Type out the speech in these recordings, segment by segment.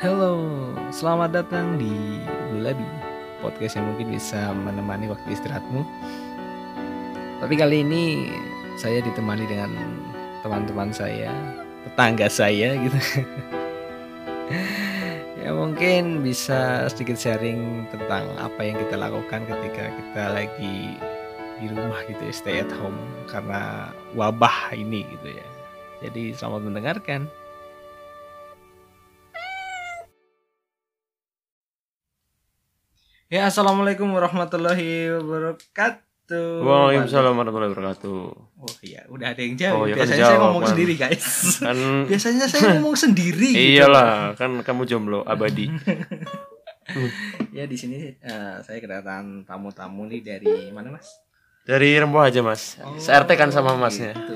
Halo, selamat datang di Lulabi Podcast yang mungkin bisa menemani waktu istirahatmu. Tapi kali ini saya ditemani dengan teman-teman saya Tetangga saya gitu. Ya mungkin bisa sedikit sharing tentang apa yang kita lakukan ketika kita lagi di rumah gitu ya Stay at home karena wabah ini gitu ya. Jadi selamat mendengarkan Ya, assalamualaikum warahmatullahi wabarakatuh. Waalaikumsalam warahmatullahi wabarakatuh. Oh iya, udah ada yang jawab. Oh, iya, kan Biasanya saya jawab, ngomong kan. sendiri, guys. Kan Biasanya saya ngomong sendiri. gitu. iyalah, kan kamu jomblo abadi. Ya di sini eh, saya kedatangan tamu-tamu nih dari mana, Mas? Dari Rempoh aja, Mas. Oh, Se-RT kan sama Masnya. gitu.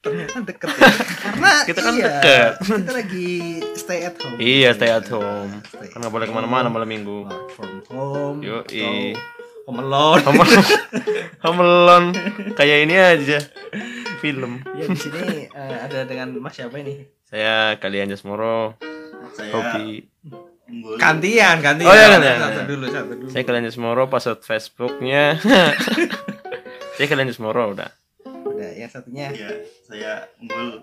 Ternyata deket ya. Karena Kita kan iya, deket. Kita lagi stay at home. Iya, stay at home. Stay Kan nggak boleh ke mana-mana malam minggu. Work from home. Yo, atau home alone. Home Home Alone. kayak ini aja film. Ya di sini eh, ada dengan Mas siapa ini? Saya kalian Jasmoro, saya hobi. Gantian, gantian. Oh, iya, gantian. Satu dulu, satu dulu. Saya kalian Jasmoro, password Facebooknya. Saya kalian Jasmoro udah. Yang satunya. ya saya unggul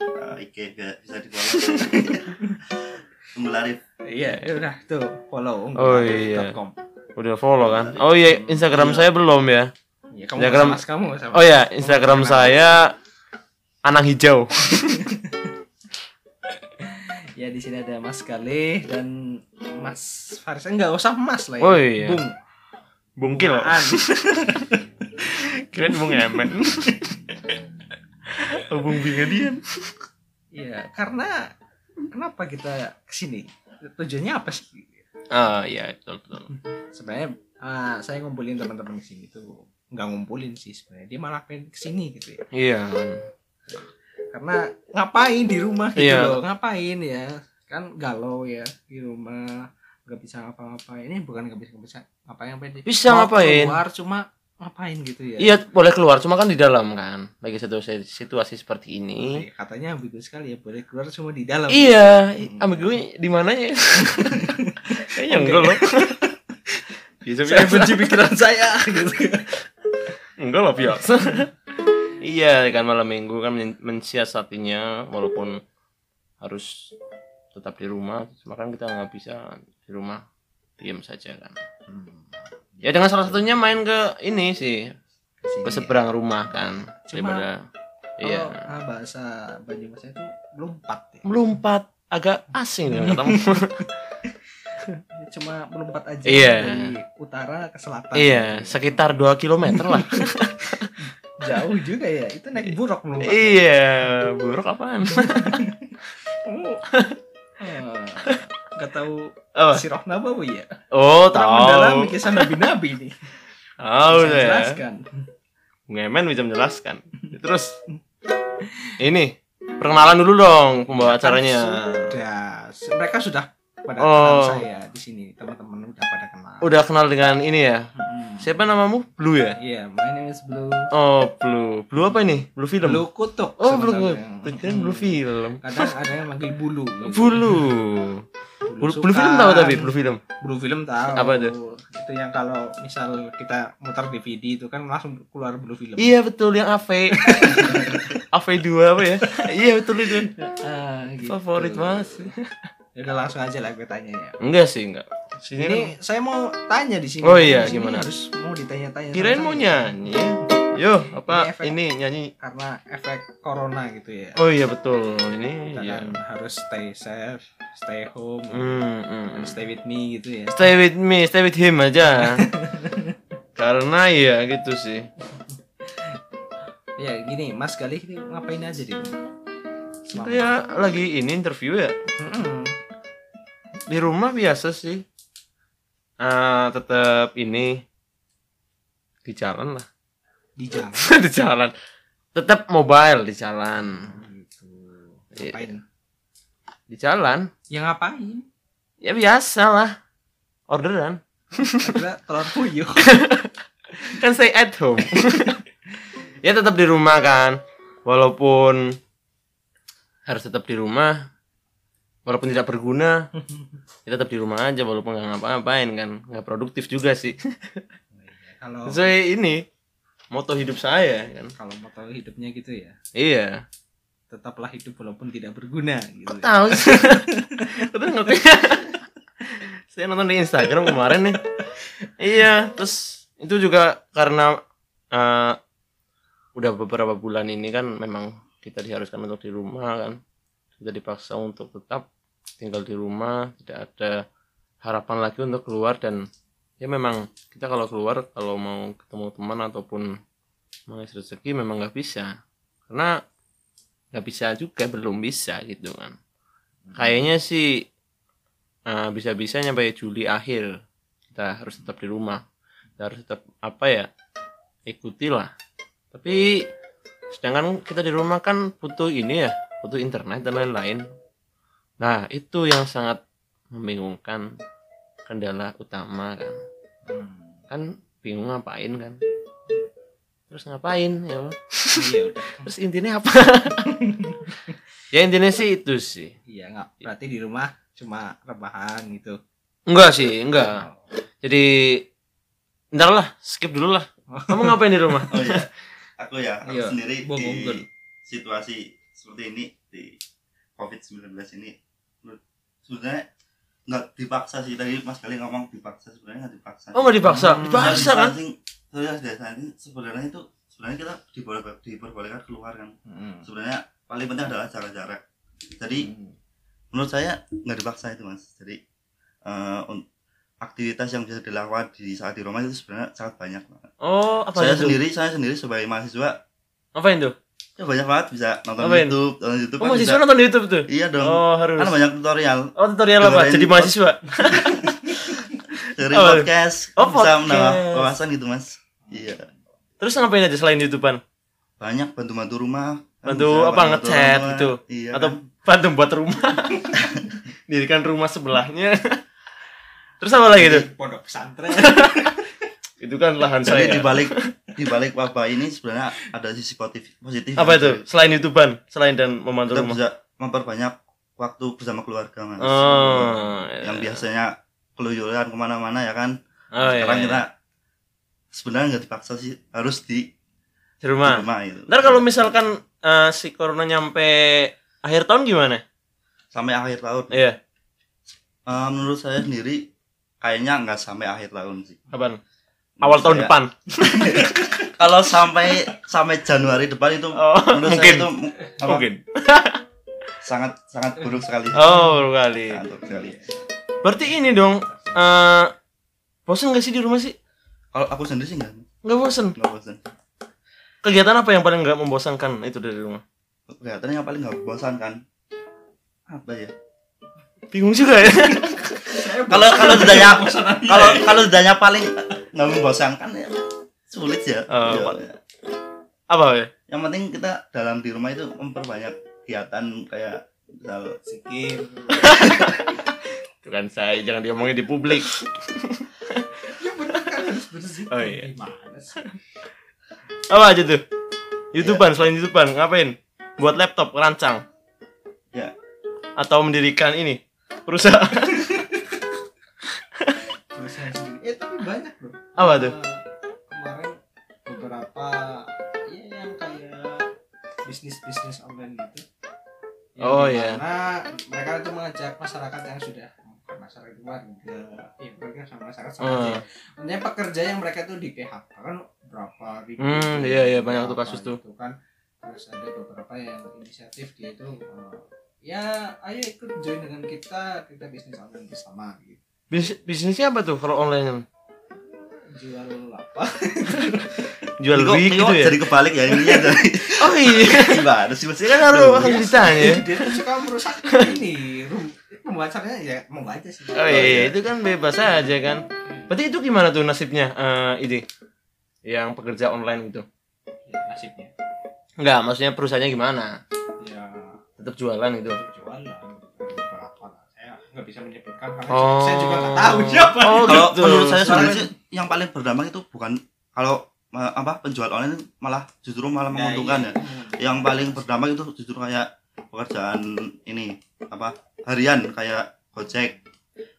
uh, IG bisa bisa di follow unggul Arif Iya, ya udah tuh follow Oh, iya. Udah follow kan? Oh iya, Instagram saya belum ya. Iya, kamu Instagram- sama Mas kamu sama. Oh ya, Instagram saya Anang Hijau. Ya di sini ada Mas Galih dan Mas Faris enggak usah Mas lah ya. Oh, iya. Bung. Bungkil. Kirain Bung Emen. oh, Bung Bingadian. Iya, karena kenapa kita ke sini? Tujuannya apa sih? Ah, iya, betul betul. Sebenarnya ah, saya ngumpulin teman-teman ke sini tuh nggak ngumpulin sih sebenarnya dia malah pengen ke sini gitu ya Iya. karena ngapain di rumah gitu Iya. loh ngapain ya kan galau ya di rumah nggak bisa apa-apa ini bukan nggak bisa nggak bisa ngapain ngapain Bisa Mau ngapain? keluar cuma ngapain gitu ya Iya, boleh keluar, cuma kan di dalam kan. Lagi satu situasi seperti ini. Oke, katanya ambigu sekali ya boleh keluar cuma di dalam Iya, Hmm. ambil gue di mananya? Kayaknya enggak loh. Bisa saya benci pikiran saya gitu Enggak lah biasa. iya kan malam minggu kan men- mensiasatinya walaupun harus tetap di rumah, cuma kan kita nggak bisa di rumah diam saja kan. Ya dengan salah satunya main ke ini sih Ke sini ke ya. seberang rumah kan Cuma- daripada iya ah, bahasa Banyumasnya itu melompat ya melompat agak asing dengan katamu. cuma melompat aja Iya. dari utara ke selatan iya sekitar 2 km lah. jauh juga ya itu naik buruk melompat iya buruk apaan? nggak tahu Apa? sirah nabawi ya Oh Kurang mendalami tahu. kisah nabi nabi nih Tahu Bisa deh. jelaskan Ngemen bisa menjelaskan. Terus ini perkenalan dulu dong pembawa acaranya. sudah mereka sudah pada Oh. kenal saya di sini teman-teman udah pada kenal Udah kenal dengan ini ya. Hmm. Siapa namamu? Blue ya? Iya, my name is Blue. Oh, Blue. Blue apa ini? Blue film. Blue Kutub. Oh, Blue. Kirain Blue film. Kadang ada yang manggil bulu. gitu. Blue. Blue, film tahu tapi Blue film. Blue film tahu. Apa itu? Itu yang kalau misal kita muter DVD itu kan langsung keluar Blue film. Iya betul yang AV. AV 2 apa ya? iya betul itu. Ah, gitu. Favorit Mas. Ya udah langsung aja lah gue tanya ya. Enggak sih, enggak. Sini Ini saya mau tanya di sini. Oh iya, sini gimana? Harus mau ditanya-tanya. kirain mau nyanyi. Yo, apa Ini efek- ini nyanyi? Karena efek corona gitu ya. Oh iya betul. Ini Kita iya. kan harus stay safe, stay home, and hmm. stay with me gitu ya. Stay with me, stay with him aja. Karena ya gitu sih. Ya gini, Mas Galih ini ngapain aja di rumah? Saya lagi ini interview ya. Mm-mm. Di rumah biasa sih. Ah, tetap ini di jalan lah. di jalan. di jalan. Tetap mobile di jalan. gitu. Iya. Ngapain? Di jalan. Ya ngapain? Ya biasa lah. Orderan. Telur puyuh. Kan stay at home. ya tetap di rumah kan. Walaupun harus tetap di rumah walaupun tidak berguna kita tetap di rumah aja walaupun nggak ngapa-ngapain kan nggak produktif juga sih kalau sesuai ini moto hidup saya kan kalau tahu hidupnya gitu ya iya tetaplah hidup walaupun tidak berguna gitu. Kok tahu sih? Udah ngerti? Saya nonton di Instagram kemarin nih. Iya terus itu juga karena eh, udah beberapa bulan ini kan memang kita diharuskan untuk di rumah kan. Kita dipaksa untuk tetap tinggal di rumah tidak ada harapan lagi untuk keluar dan ya memang kita kalau keluar kalau mau ketemu teman ataupun mengisi rezeki memang nggak bisa. Karena nggak bisa juga belum bisa gitu kan. Kayaknya sih eh, bisa-bisa nyampe Juli akhir kita harus tetap di rumah. Kita harus tetap apa ya ikutilah. Tapi sedangkan kita di rumah kan butuh ini ya butuh internet dan lain-lain. Nah itu yang sangat membingungkan kendala utama kan. Hmm. kan bingung ngapain kan terus ngapain ya? Iya udah. Terus intinya apa? Ya intinya sih itu sih. Iya nggak berarti di rumah cuma rebahan gitu. Enggak sih enggak. Jadi ntar lah skip dulu lah. Kamu ngapain di rumah? Oh iya. Aku ya aku Iya, sendiri di situasi seperti ini di covid 19 ini. Sebenarnya nggak dipaksa sih tadi mas kali ngomong dipaksa sebenarnya nggak dipaksa. Oh nggak dipaksa? Hmm. dipaksa kan Soalnya saat ini sebenarnya itu sebenarnya kita diboleh- diperbolehkan keluar kan. Hmm. sebenarnya paling penting adalah jaga-jarak jadi Hmm. menurut saya nggak dipaksa itu mas. Jadi eh, un- aktivitas yang bisa dilakukan di saat di rumah itu sebenarnya sangat banyak oh apa saya itu? sendiri saya sendiri sebagai mahasiswa ngapain tuh? ya banyak banget bisa nonton Ngapain? YouTube nonton YouTube oh kan mahasiswa bisa- nonton YouTube tuh? Iya dong. Oh harus. Kan banyak tutorial. Oh tutorial apa? Jadi mahasiswa? Dari Oh, podcast oh, bisa menambah podcast. wawasan gitu mas iya. Terus ngapain aja selain YouTubean banyak bantu bantu rumah. Kan Bantu bisa apa, ngecat gitu? iya atau kan? bantu buat rumah. Dirikan rumah sebelahnya. Terus apa lagi tuh pondok pesantren. Itu kan lahan jadi saya. di balik di balik wabah ini sebenarnya ada sisi positif positif apa itu? selain YouTubean selain dan membantu kita rumah. bisa memperbanyak waktu bersama keluarga mas. Oh yang iya. biasanya keluyuran ke mana-mana ya kan. Oh, iya, sekarang iya. kita sebenarnya nggak dipaksa sih harus di, di di rumah rumah itu ntar kalau misalkan eh, si corona nyampe akhir tahun gimana? Sampai akhir tahun. Iya. Eh, menurut saya sendiri kayaknya nggak sampai akhir tahun sih. Kapan? Awal Menurut tahun saya, depan. Kalau sampai sampai Januari depan itu Oh, menurut mungkin. saya itu apa, mungkin. Sangat sangat buruk sekali. Oh baru kali sangat buruk sekali. Berarti ini dong eh bosan gak sih di rumah sih kalau aku sendiri sih nggak. Nggak bosan nggak bosan kegiatan apa yang paling nggak membosankan itu dari rumah? Kelihatannya yang paling nggak bosan kan apa ya? Bingung juga ya. Kalau kalau ditanya kalau kalau ditanya paling nggak membosankan ya. Sulit ya, Oh, Ya, ya. apa ya yang penting kita dalam di rumah itu memperbanyak kegiatan kayak misal sikir itu kan saya jangan diomongin di publik berzikir Oh, iya. gimana sih? Apa aja tuh? Youtuber selain youtuber ngapain? Buat laptop rancang ya. Atau mendirikan ini? Perusahaan. Perusahaan sendiri. Eh tapi banyak loh Apa tuh? Eh, kemarin beberapa ya yang kayak bisnis bisnis online gitu. Yang Oh, iya. mereka itu mengajak masyarakat yang sudah masyarakat warga ya mereka sama masyarakat sama Hmm. aja. Maksudnya pekerja yang mereka tuh di PHK kan berapa ribu Hmm, iya, iya, banyak tuh kasus tuh. gitu kan. Terus ada beberapa yang inisiatif dia itu eh, ya ayo ikut join dengan kita kita bisnis online bersama gitu. Bis- bisnisnya apa tuh kalau online jual apa jual ini gitu ya? jadi kebalik ya ini dari oh iya. Gimana sih mas Dia kan harus harus ditanya. Ya dia tuh suka merusak ini pembahasannya ya mau aja sih. Oh iya, iya itu kan bebas aja kan. Berarti itu gimana tuh nasibnya eh ini yang pekerja online itu ya, nasibnya. Enggak maksudnya perusahaannya gimana? Ya tetap jualan gitu? jualan. Berapa lah saya nggak bisa menyebutkan karena Oh. saya juga nggak tahu siapa. Oh, kalau gitu. menurut saya Soalnya- sebenarnya sih yang paling berdampak itu bukan kalau eh, apa penjual online malah justru malah menguntungkan ya. Yang paling berdampak itu justru kayak pekerjaan ini apa harian kayak Gojek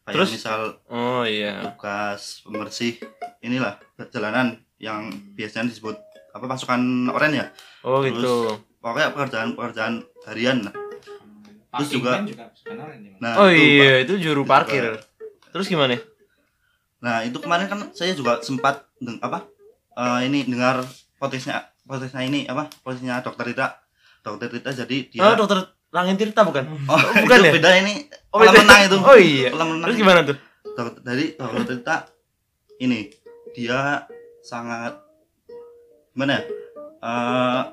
kayak Terus? misal oh iya tugas pembersih inilah jalanan yang biasanya disebut apa pasukan oren ya oh Terus- gitu pokoknya pekerjaan pekerjaan harian lah. Terus Parking juga- kan juga Mas. nah oh itu, iya Pak. itu juru Itu, parkir Pak. terus gimana nah itu kemarin kan saya juga sempat deng- apa eh, ini dengar podcastnya podcastnya ini apa podcastnya dokter Rita dokter Rita jadi dia oh dokter Langin Tirta bukan? Oh, bukan itu ya? beda ini. Oh kolam renang itu. Oh iya. Kolam renang terus gimana tuh? Dokter dari dokter Tirta ini dia sangat gimana ya? Eh,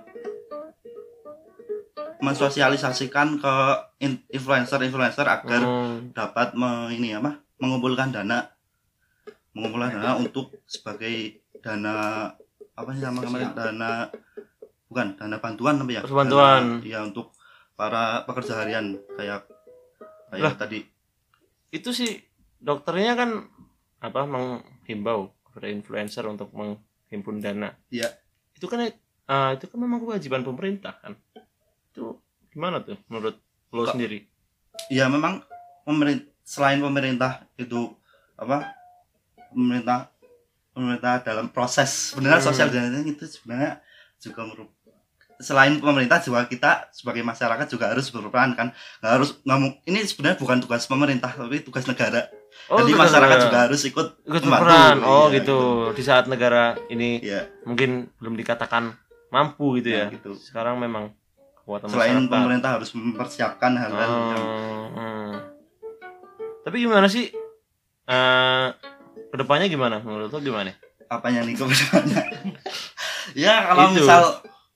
mensosialisasikan ke in- influencer-influencer agar Hmm. dapat me, ini apa? Mengumpulkan dana. Mengumpulkan dana untuk sebagai dana apa sih nama kemarin dana bukan dana bantuan tapi ya Bantuan. Ya untuk para pekerja harian kayak kayak Lah. tadi itu sih dokternya kan apa menghimbau kepada influencer untuk menghimpun dana Iya. itu kan eh, itu kan memang kewajiban pemerintah kan itu gimana tuh menurut lo Kok- sendiri ya memang pemerintah selain pemerintah itu apa pemerintah pemerintah dalam proses sebenarnya Hmm. sosial distancing itu sebenarnya juga merupakan selain pemerintah juga kita sebagai masyarakat juga harus berperan kan? Nggak harus mau ini sebenarnya bukan tugas pemerintah tapi tugas negara. Jadi betul, masyarakat betul. juga harus ikut ikut berperan. Oh Iya, gitu. Di saat negara ini ya mungkin belum dikatakan mampu gitu ya. Nah, gitu. sekarang memang kekuatan selain masyarakat. pemerintah harus mempersiapkan hal-hal yang Hmm, hmm. tapi gimana sih eh ke depannya gimana? Menurut lo gimana? Apanya nih kebenarannya ya kalau Itu. misal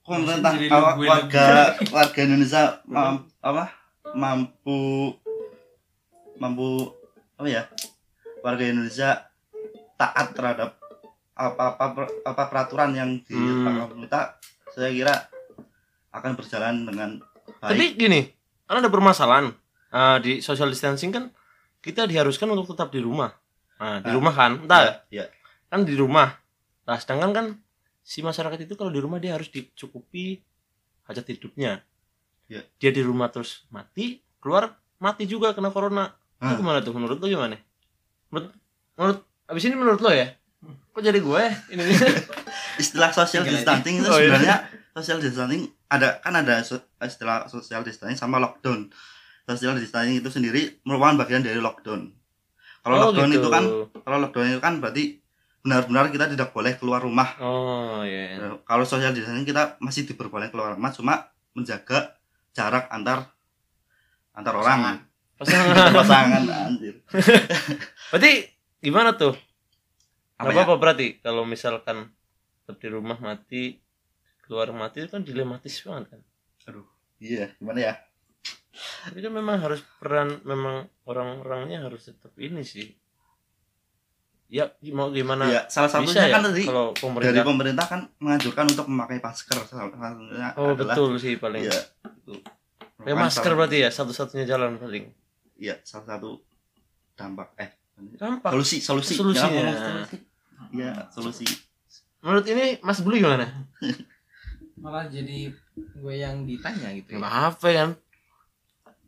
pemerintah gue warga warga Indonesia mam- apa mampu mampu apa ya warga Indonesia taat terhadap apa apa apa peraturan yang Hmm. ditetapkan pemerintah saya kira akan berjalan dengan baik Tapi gini, kan ada permasalahan Eh, di social distancing kan kita diharuskan untuk tetap di rumah. Nah, di Ah. rumah kan, entah ya, ya. kan di rumah. Nah, sedangkan kan si masyarakat itu kalau di rumah dia harus dicukupi hajat hidupnya. Ya. Dia di rumah terus mati, keluar mati juga kena corona. Ah. Itu gimana tuh menurut lo gimana? Menurut menurut abis ini menurut lo ya? Kok jadi gue ini? istilah social distancing itu Oh, iya. sebenarnya social distancing ada kan ada so- istilah social distancing sama lockdown. Social distancing itu sendiri merupakan bagian dari lockdown. Kalau Oh, lockdown gitu. itu kan kalau lockdown itu kan berarti benar-benar kita tidak boleh keluar rumah. Oh, iya. Nah, Kalau social distancing kita masih diperbolehkan keluar rumah cuma menjaga jarak antar antar orang. Pasangan. Pasangan anjir. Berarti gimana tuh? Apa Gak ya? apa-apa berarti kalau misalkan tetap di rumah mati keluar mati itu kan dilematis banget kan. Iya, gimana ya? Tapi kan memang harus peran memang orang-orangnya harus tetap ini sih. Ya mau gimana? Iya, salah bisa satunya ya kan tadi kalau dari pemerintah. pemerintah kan menganjurkan untuk memakai masker. Salah satunya Oh adalah betul sih paling. Iya. Ya masker berarti ya satu-satunya jalan paling. Iya, salah satu dampak eh Gampang. solusi solusi Solusinya. Ya, solusi. Iya, solusi. Menurut ini Mas Bulu gimana? malah jadi gue yang ditanya gitu Gak ya. apa kan?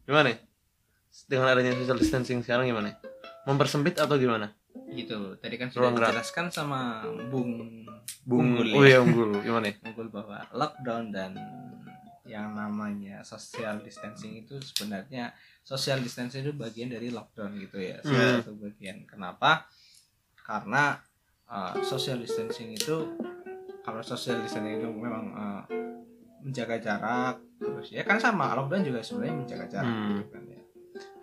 Gimana? Dengan adanya social distancing sekarang gimana? Mempersempit atau gimana? Gitu tadi kan sudah Ruang dijelaskan sama Bung Bung, Unggul oh ya. iya unggul, gimana? Unggul bahwa lockdown dan yang namanya social distancing itu sebenarnya social distancing itu bagian dari lockdown gitu ya salah Hmm. satu bagian kenapa karena uh, social distancing itu kalau social distancing itu memang uh, menjaga jarak terus ya kan sama lockdown juga sebenarnya menjaga jarak Hmm. gitu kan ya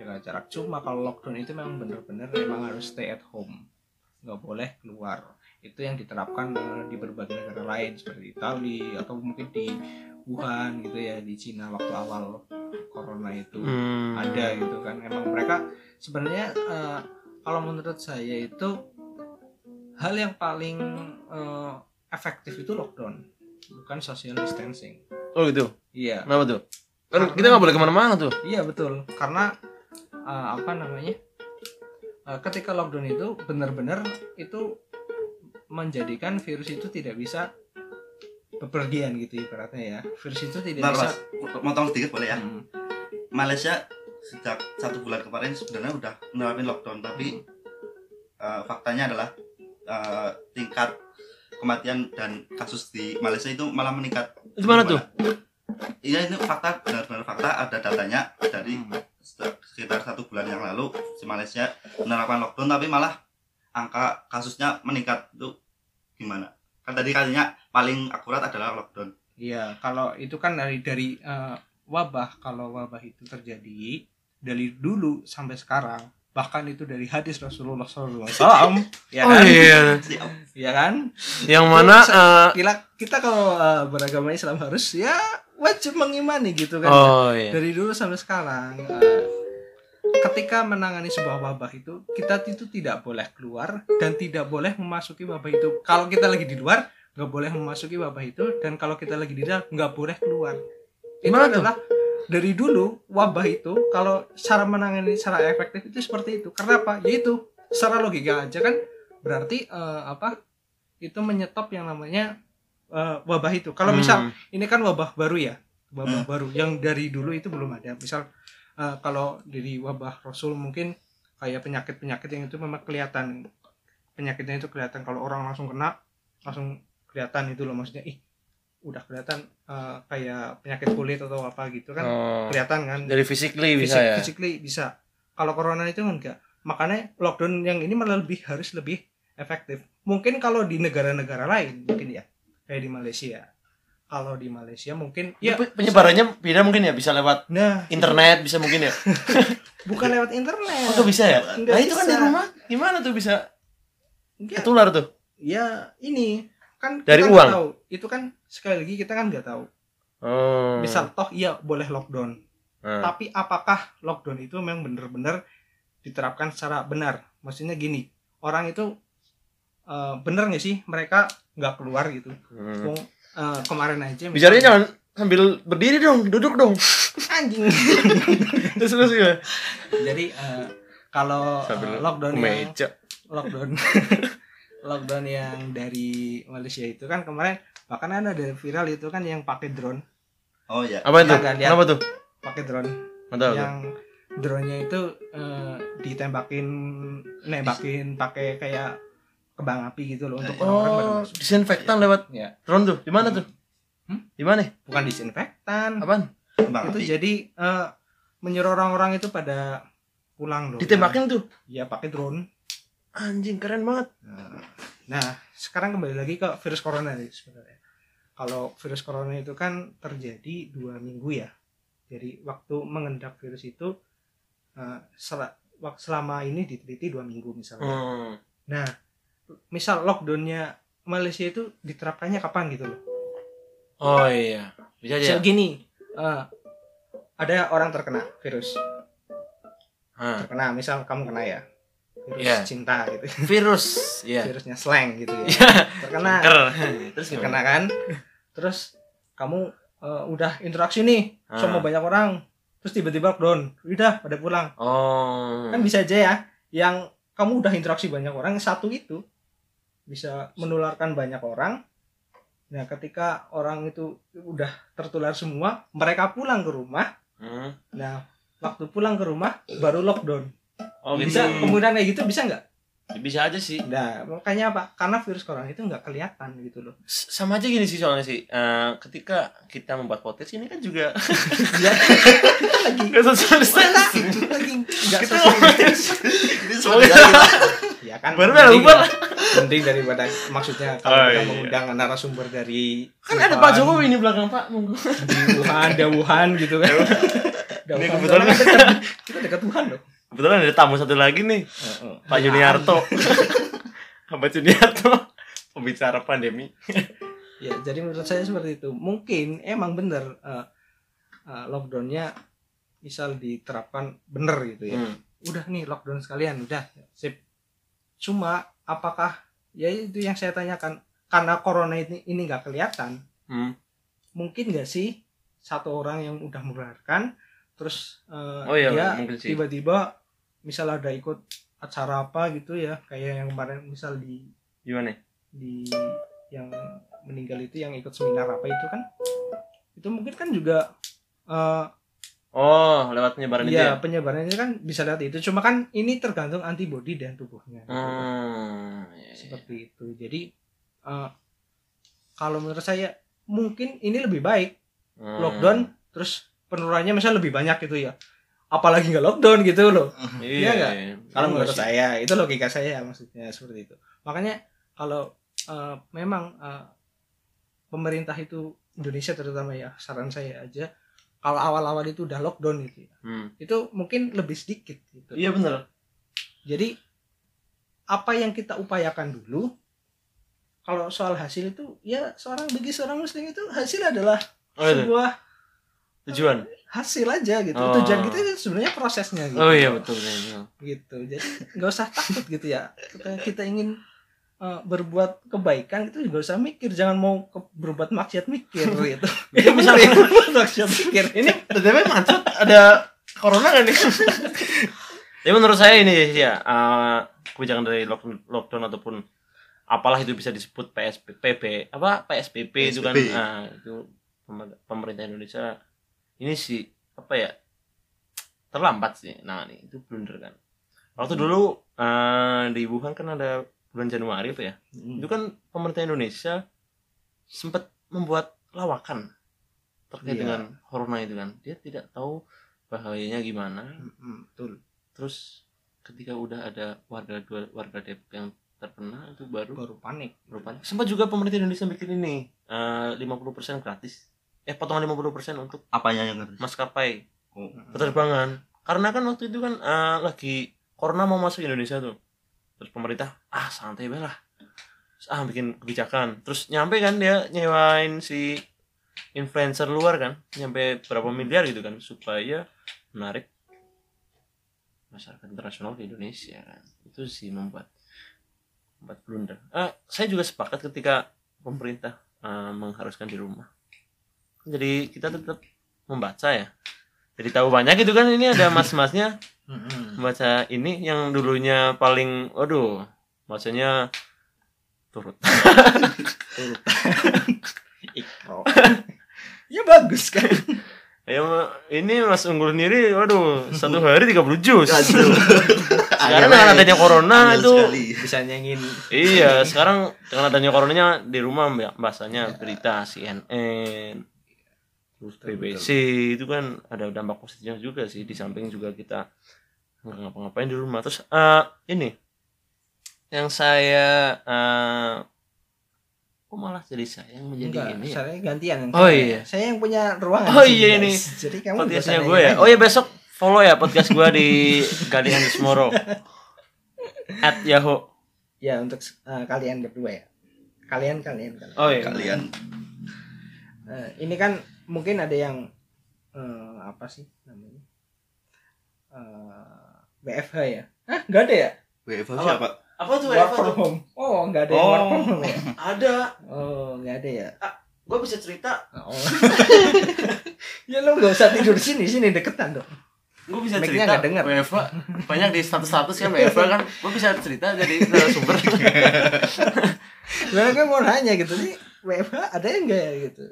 jaga jarak cuma kalau lockdown itu memang benar-benar memang harus stay at home nggak boleh keluar itu yang diterapkan uh, di berbagai negara lain seperti Italia atau mungkin di Wuhan gitu ya di Cina waktu awal corona itu Hmm. ada gitu kan emang mereka sebenarnya eh, kalau menurut saya itu hal yang paling eh, efektif itu lockdown bukan social distancing Oh gitu. iya Kenapa tuh? Kan kita nggak boleh ke mana-mana tuh. iya betul karena eh, apa namanya eh, ketika lockdown itu benar-benar itu menjadikan virus itu tidak bisa bepergian gitu ibaratnya ya virus itu tidak Bentar, bisa Mas. Motong sedikit boleh ya? Hmm, Malaysia sejak satu bulan kemarin sebenarnya udah menerapin lockdown tapi eh, faktanya adalah eh, tingkat kematian dan kasus di Malaysia itu malah meningkat Itu mana tuh? Iya ini fakta benar-benar fakta ada datanya dari Hmm. Se- sekitar satu bulan yang lalu si Malaysia menerapkan lockdown tapi malah angka kasusnya meningkat itu gimana? Kan tadi katanya paling akurat adalah lockdown. Iya, kalau itu kan dari dari eh, wabah, kalau wabah itu terjadi dari dulu sampai sekarang, bahkan itu dari hadis Rasulullah SAW, ya Oh kan? iya. Siap. Ya kan? Yang mana eh, Kita, kita kalau eh, beragama Islam harus ya wajib mengimani gitu kan. Oh iya. Dari dulu sampai sekarang, eh, ketika menangani sebuah wabah itu kita itu tidak boleh keluar dan tidak boleh memasuki wabah itu. Kalau kita lagi di luar nggak boleh memasuki wabah itu dan kalau kita lagi di dalam nggak boleh keluar. Itu Gimana tuh? adalah dari dulu wabah itu kalau cara menangani secara efektif itu seperti itu. Karena apa? Yaitu secara logika aja kan berarti eh, apa? Itu menyetop yang namanya eh, wabah itu. Kalau misal Hmm. ini kan wabah baru ya wabah Hmm. baru yang dari dulu itu belum ada misal eh, kalau dari wabah rasul mungkin kayak penyakit penyakit yang itu memang kelihatan penyakitnya itu kelihatan kalau orang langsung kena langsung kelihatan itu loh maksudnya ih udah kelihatan eh, kayak penyakit kulit atau apa gitu kan Oh. kelihatan kan Dari physically bisa Fisik- ya. physically bisa kalau corona itu enggak makanya lockdown yang ini malah lebih harus lebih efektif mungkin kalau di negara-negara lain mungkin ya kayak di Malaysia kalau di Malaysia mungkin ya Pe- penyebarannya beda mungkin ya bisa lewat nah internet bisa mungkin ya. bukan lewat internet Oh, tuh bisa ya? Nggak Nah, itu kan di bisa. rumah gimana tuh bisa Enggak. ketular tuh? ya ini kan Dari kita uang? tahu itu kan sekali lagi kita kan nggak tahu Oh. misal toh iya boleh lockdown Nah. tapi apakah lockdown itu memang benar-benar diterapkan secara benar maksudnya gini orang itu eh, bener nggak sih mereka nggak keluar gitu Hmm. Wong, eh, kemarin aja Bicaranya jangan sambil berdiri dong, duduk dong. anjing Terus terus ya. jadi eh, kalau Sambil lockdown yang meja. lockdown lockdown yang dari Malaysia itu kan kemarin bahkan ada dari viral itu kan yang pakai drone Oh ya. Apa itu? Lihat. Kenapa tuh? pakai drone Mantap. yang drone-nya itu eh, ditembakin nembakin pakai kayak kembang api gitu loh untuk orang-orang pada Oh, masuk. disinfektan lewat Ya. drone tuh. Di mana tuh? Hmm? Di mana? bukan disinfektan Apaan? Kembang itu api. jadi eh, menyuruh orang-orang itu pada pulang loh Ditembakin tuh. ya pakai drone Anjing keren banget. Nah, sekarang kembali lagi ke virus corona nih sebenarnya. Kalau virus corona itu kan terjadi dua minggu ya. Jadi waktu mengendap virus itu eh, sel- selama ini diteliti dua minggu misalnya. Hmm. Nah, misal lockdownnya Malaysia itu diterapkannya kapan gitu loh? Oh iya. Bisa aja. So, gini, eh, ada orang terkena virus, Hah. terkena misal kamu kena ya virus Iya. cinta gitu, Virus. Iya. virusnya slang gitu ya, terkena. Ker. Terus kena gimana? kan terus kamu eh, udah interaksi nih sama Ah. banyak orang terus tiba-tiba lockdown udah pada pulang Oh. kan bisa aja ya yang kamu udah interaksi banyak orang satu itu bisa menularkan banyak orang nah ketika orang itu udah tertular semua mereka pulang ke rumah Hmm. nah waktu pulang ke rumah baru lockdown Oh gitu. bisa kemudian kayak gitu bisa nggak Bisa aja sih. nah makanya apa karena virus corona itu nggak kelihatan gitu loh S- Sama aja gini sih soalnya sih. Eh, ketika kita membuat podcast ini kan juga ya kita lagi Nggak social distancing. lagi nggak social distancing. Ini seperti apa? ya kan lupa lah. penting daripada maksudnya kalau Oh, kita iya. mengundang narasumber dari Kan ada Pak Jokowi ini belakang Pak. Monggo. di Wuhan ada Wuhan gitu kan Ada Ini Wuhan. kebetulan- Soalnya kan dekat- kita dekat Wuhan loh Kebetulan ada tamu satu lagi nih, Pak Juniarto. Pak Juniarto pembicara pandemi. ya jadi menurut saya seperti itu mungkin emang bener eh, eh, lockdownnya misal diterapkan bener gitu ya Hmm. udah nih lockdown sekalian udah sip cuma apakah ya itu yang saya tanyakan karena corona ini ini nggak kelihatan Hmm. mungkin nggak sih satu orang yang udah menularkan terus eh, Oh iya, dia tiba-tiba misal ada ikut acara apa gitu ya kayak yang kemarin misal di Gimana? di yang meninggal itu yang ikut seminar apa itu kan itu mungkin kan juga eh, Oh, lewat penyebaran itu Iya, ya? penyebarannya kan bisa lihat itu. Cuma kan ini tergantung antibodi dan tubuhnya. gitu. Hmm, iya, iya. Seperti itu. Jadi eh, kalau menurut saya mungkin ini lebih baik Hmm. lockdown terus penurunannya misalnya lebih banyak gitu ya. Apalagi nggak lockdown gitu loh. Iya, Iya iya. Kalau Iya menurut saya itu logika saya maksudnya seperti itu. Makanya kalau eh, memang eh, pemerintah itu Indonesia terutama ya saran saya aja kalau awal-awal itu udah lockdown gitu ya. Hmm. Itu mungkin lebih sedikit gitu. Iya benar. Jadi apa yang kita upayakan dulu kalau soal hasil itu ya seorang bagi seorang muslim itu hasil adalah Oh, itu. sebuah Tujuan. hasil aja gitu. Oh. Tujuan kita itu sebenarnya prosesnya gitu. Oh iya betul. betul. Gitu. Jadi nggak usah takut gitu ya. Kita kita ingin eh, berbuat kebaikan itu nggak usah mikir jangan mau ke- berbuat maksiat mikir gitu. Bisa bisa berbuat maksiat mikir. ini BTW macet ada corona kan nih? ya menurut saya ini ya eh, kebijakan dari lockdown, lockdown ataupun apalah itu bisa disebut PSBB apa PSBB itu kan PSBB. ah, itu pemer- pemerintah Indonesia ini sih apa ya terlambat sih nah nih itu blunder kan waktu dulu eh, di Wuhan kan ada bulan Januari apa ya. Itu kan pemerintah Indonesia sempat membuat lawakan terkait Iya. dengan corona itu kan. Dia tidak tahu bahayanya gimana. Mm, Betul. terus ketika udah ada warga warga Depok yang terkena itu baru Baru panik. rupanya sempat juga pemerintah Indonesia bikin ini eh, 50% gratis. Eh potongan 50% untuk apanya yang ngerti maskapai. Oh. penerbangan karena kan waktu itu kan eh, lagi corona mau masuk Indonesia tuh terus pemerintah ah santai bae lah. Terus, ah bikin kebijakan. Terus nyampe kan dia nyewain si influencer luar kan nyampe berapa miliar gitu kan supaya menarik masyarakat internasional ke Indonesia kan. Itu sih membuat membuat blunder. Ah saya juga sepakat ketika pemerintah eh, mengharuskan di rumah. Jadi kita tetap membaca ya. Jadi tahu banyak itu kan ini ada mas-masnya Mm-mm. membaca ini yang dulunya paling waduh maksudnya turut ya bagus kan. ya ini mas unggul sendiri waduh satu hari 30 jus Aduh. sekarang dengan adanya corona itu sekali. Bisa nyengin iya sekarang dengan adanya coronanya di rumah mbak bahasanya berita CNN BBC itu kan ada dampak positifnya juga sih di samping juga kita nggak ngapa-ngapain di rumah terus eh, ini yang saya eh, kok malah jadi saya yang menjadi Enggak, ini ya? saya gantian. Oh, Saya- iya. Saya yang punya ruangan. Oh, iya, ini. Jadi kamu podcastnya gue ya oh ya besok follow ya podcast gue di Galian Smoro at Yahoo Ya untuk eh, kalian berdua ya. Kalian kalian kalian. oh iya kalian Eh, ini kan mungkin ada yang eh, apa sih namanya? Eh, WFH ya? Hah, nggak ada ya? WFH Apa? siapa apa tuh Work from home. Oh, nggak ada yang Oh. work from home ya? ada Oh, nggak ada ya? gue bisa cerita Oh. ya lo nggak usah tidur sini, sini deketan dong. gue bisa Mic-nya cerita nggak denger. WFA banyak di status-status kan WFA kan gue bisa cerita jadi narasumber Sebenarnya gue mau nanya gitu nih, WFH ada yang nggak ya gitu?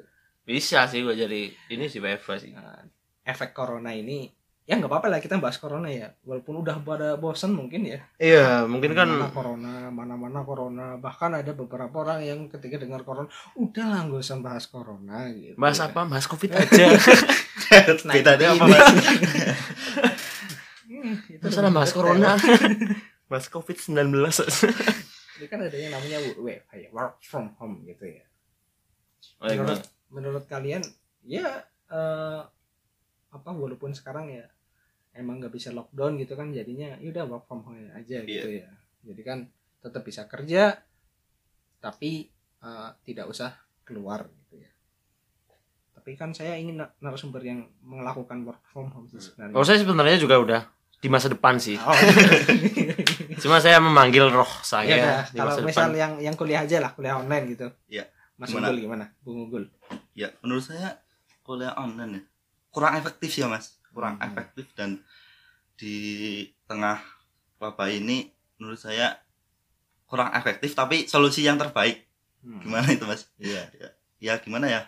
bisa sih gue jadi ini sih WFA sih Nah, efek corona ini ya nggak apa-apa lah kita bahas corona ya. Walaupun udah pada bosen mungkin ya. Iya mungkin kan mana corona mana-mana corona. Bahkan ada beberapa orang yang ketika dengar corona udah lah nggak usah bahas corona gitu bahas apa? Bahas covid aja. Nah, bedanya apa ini- mas Hmm, itu lebih bahas corona. Bahas covid 19 ini kan ada yang namanya WFH ya work from home gitu ya. Oh, iya, menurut menurut kalian ya eh, apa walaupun sekarang ya emang nggak bisa lockdown gitu kan jadinya ya udah work from home aja gitu ya. Jadi kan tetap bisa kerja tapi eh, tidak usah keluar gitu ya. Tapi kan saya ingin na- narasumber yang melakukan work from home sih sebenarnya. Oh saya sebenarnya juga udah di masa depan sih. Oh. cuma saya memanggil roh ya saya udah, di kalau masa misal depan. yang yang kuliah aja lah kuliah online gitu. Iya. Mas Gimana? Unggul gimana? Bung Unggul ya menurut saya kuliah online ya kurang efektif ya mas kurang Hmm. efektif dan di tengah wabah ini menurut saya kurang efektif tapi solusi yang terbaik Hmm. gimana itu mas iya ya, ya gimana ya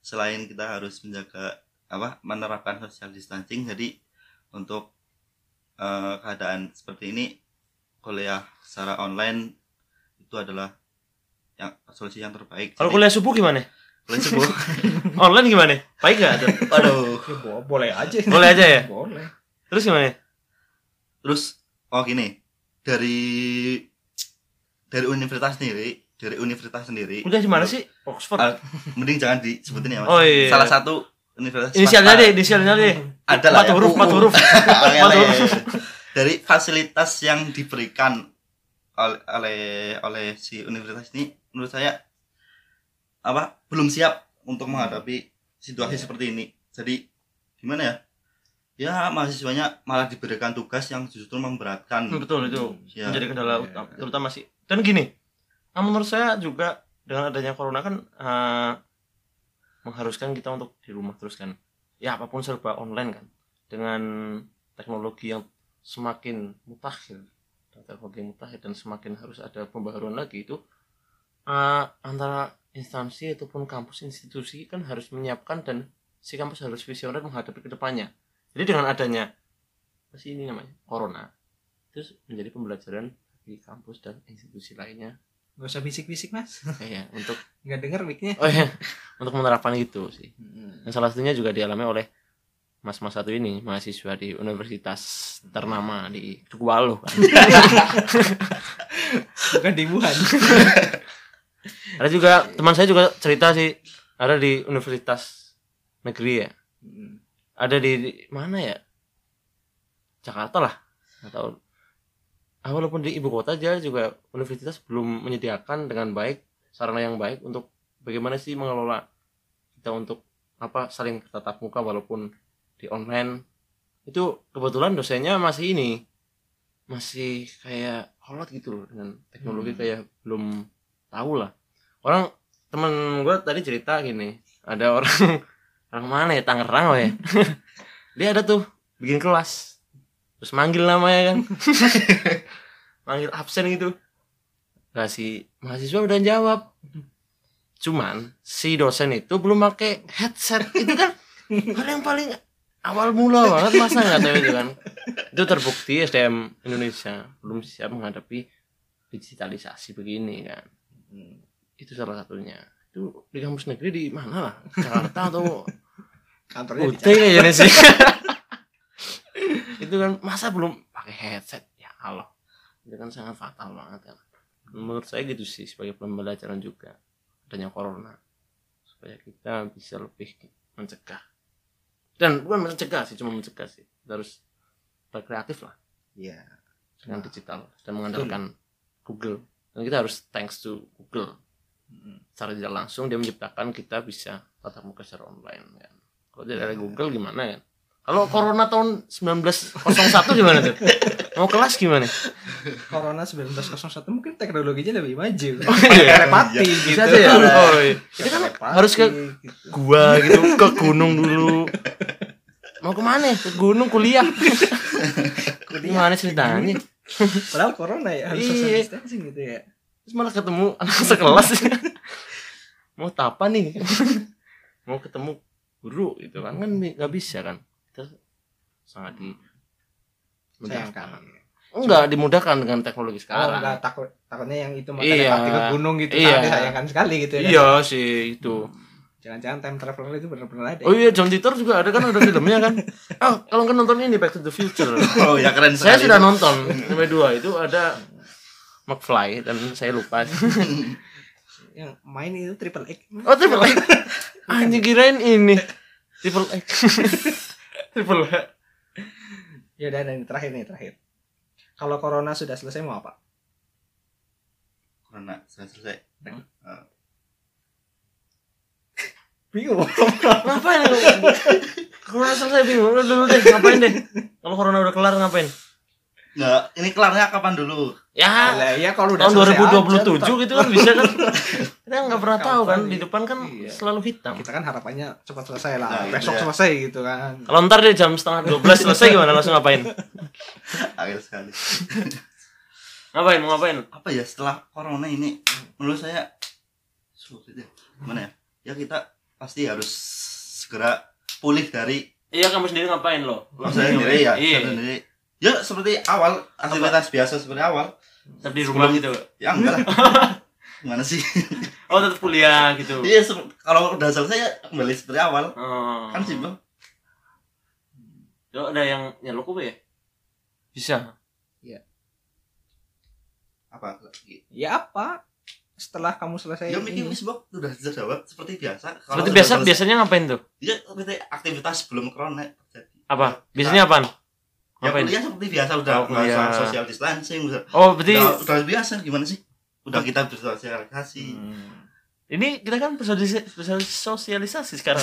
selain kita harus menjaga apa menerapkan social distancing jadi untuk eh, keadaan seperti ini kuliah secara online itu adalah yang solusi yang terbaik Kalau Jadi, kuliah subuh gimana? Kuliah subuh Online gimana? Baik gak tuh? waduh Ya, bo- boleh aja. Boleh aja ya? Boleh. Terus gimana? terus oh gini dari dari universitas sendiri dari universitas sendiri Udah di mana sih? Oxford. Ah, mending jangan disebutin ya mas Oh, iya. salah satu universitas Inisialnya deh, inisialnya deh. ada lah Empat ya. huruf, empat huruf. Empat huruf. dari fasilitas yang diberikan oleh oleh oleh si universitas ini menurut saya apa belum siap untuk menghadapi situasi Iya. seperti ini jadi gimana ya ya mahasiswanya malah diberikan tugas yang justru memberatkan Betul itu. Ya. Menjadi kendala Iya. utama, terutama sih. Dan gini, nah menurut saya juga dengan adanya corona kan eh, mengharuskan kita untuk di rumah terus kan. Ya apa pun serba online kan. Dengan teknologi yang semakin mutakhir, dan teknologi mutakhir dan semakin harus ada pembaharuan lagi itu eh, antara instansi ataupun kampus institusi kan harus menyiapkan dan si kampus harus visioner menghadapi ke depannya. Jadi dengan adanya apa sih ini namanya corona terus menjadi pembelajaran di kampus dan institusi lainnya Gak usah bisik-bisik mas. kayak untuk Nggak denger mic-nya. oh ya untuk menerapkan itu sih Hmm. dan salah satunya juga dialami oleh mas-mas satu ini mahasiswa di universitas ternama di Tukwalo kan. Bukan di Wuhan. ada juga teman saya juga cerita sih ada di universitas negeri ya. Hmm. ada di, di mana ya? Jakarta lah atau ah, walaupun di ibu kota aja juga universitas belum menyediakan dengan baik sarana yang baik untuk bagaimana sih mengelola kita untuk apa saling tatap muka walaupun di online. Itu kebetulan dosennya masih ini masih kayak kolot gitu loh dengan teknologi Hmm. kayak belum tahu lah orang temen gue tadi cerita gini ada orang orang mana ya? Tangerang oh ya? Dia ada tuh bikin kelas. Terus manggil namanya kan. Manggil absen gitu. Kasih mahasiswa udah jawab. Cuman si dosen itu belum pakai headset. Itu kan hal yang paling awal mula banget masa nggak tahu itu kan? Itu terbukti SDM Indonesia belum siap menghadapi digitalisasi begini kan. Hmm. Itu salah satunya. Itu di kampus negeri di mana lah? Jakarta atau Kantornya di UT kayaknya sih. Itu kan masa belum pakai headset? Ya Allah. Itu kan sangat fatal banget kan menurut saya gitu sih sebagai pembelajaran juga adanya corona. Supaya kita bisa lebih mencegah. Dan bukan mencegah sih cuma mencegah sih. Kita harus berkreatif lah. Iya. dengan digital. Dan mengandalkan Google. Dan kita harus thanks to Google. Secara tidak langsung dia menciptakan kita bisa tatap muka secara online kan. Kalau tidak ada Google gimana kan? Kalau Corona tahun 1901 gimana tuh? Mau kelas gimana? Corona 1901 mungkin teknologinya lebih maju. Oh, iya. Telepati Iya. gitu. Bisa aja ya. Oh, iya. Itu kan Telepati harus ke gitu. gua gitu, ke gunung dulu. Mau ke mana? Ke gunung kuliah. Gimana ceritanya? Padahal corona ya harus Iya. social distancing gitu ya. Terus malah ketemu anak sekelas. Mau tapa nih? Mau ketemu guru gitu kan kan nggak bisa kan kita sangat di Sayangkan. enggak dimudahkan dengan teknologi Oh, sekarang enggak takut takutnya yang itu mau Iya. ke gunung gitu Iya. sangat disayangkan sekali gitu ya. iya sih itu Jangan-jangan time traveler itu benar-benar ada. oh iya John Titor juga ada kan ada filmnya kan oh kalau nggak nonton ini Back to the Future oh ya keren saya sudah itu. nonton sampai dua itu ada McFly dan saya lupa. Yang main itu triple X. oh triple X. Anjing kirain ini. Triple X. Triple X. Ya udah dan terakhir nih terakhir. Kalau corona sudah selesai mau apa? Corona sudah selesai. Bingung. ngapain corona selesai bingung. Udah dulu deh ngapain deh? Kalau corona udah kelar ngapain? Nggak ini kelarnya kapan dulu ya ya kalau udah tahun selesai 2027 aja, gitu kan bisa kan kita nggak pernah tahu kan di nih? depan kan Iya. selalu hitam kita kan harapannya cepat selesai lah. Nah, itu Besok ya. selesai gitu kan. kalau ntar deh jam setengah 12 selesai gimana langsung ngapain akhir sekali ngapain mau ngapain apa ya setelah corona ini menurut saya sulit ya gimana ya ya kita pasti harus segera pulih dari Iya kamu sendiri ngapain lo? Lo saya sendiri ya Iya. sendiri ya seperti awal aktivitas biasa seperti awal Tetap di rumah Sebelum- gitu. ya enggak lah gimana sih Oh tetap kuliah gitu. iya se- kalau udah selesai ya kembali seperti awal Oh. kan simpel Yo, ada yang nyeluk apa ya? Bisa. apa ya apa setelah kamu selesai ya mikir ini? wis Bok. udah jawab seperti biasa Kalau Seperti biasa selesai- biasanya ngapain tuh? ya seperti aktivitas sebelum corona terjadi Apa? Biasanya apaan? Ya Ngapain? kuliah seperti biasa udah Oh, nggak usah social distancing udah, Oh, berarti udah, udah biasa gimana sih udah kita bersosialisasi Hmm. Ini kita kan bersosialisasi, sekarang.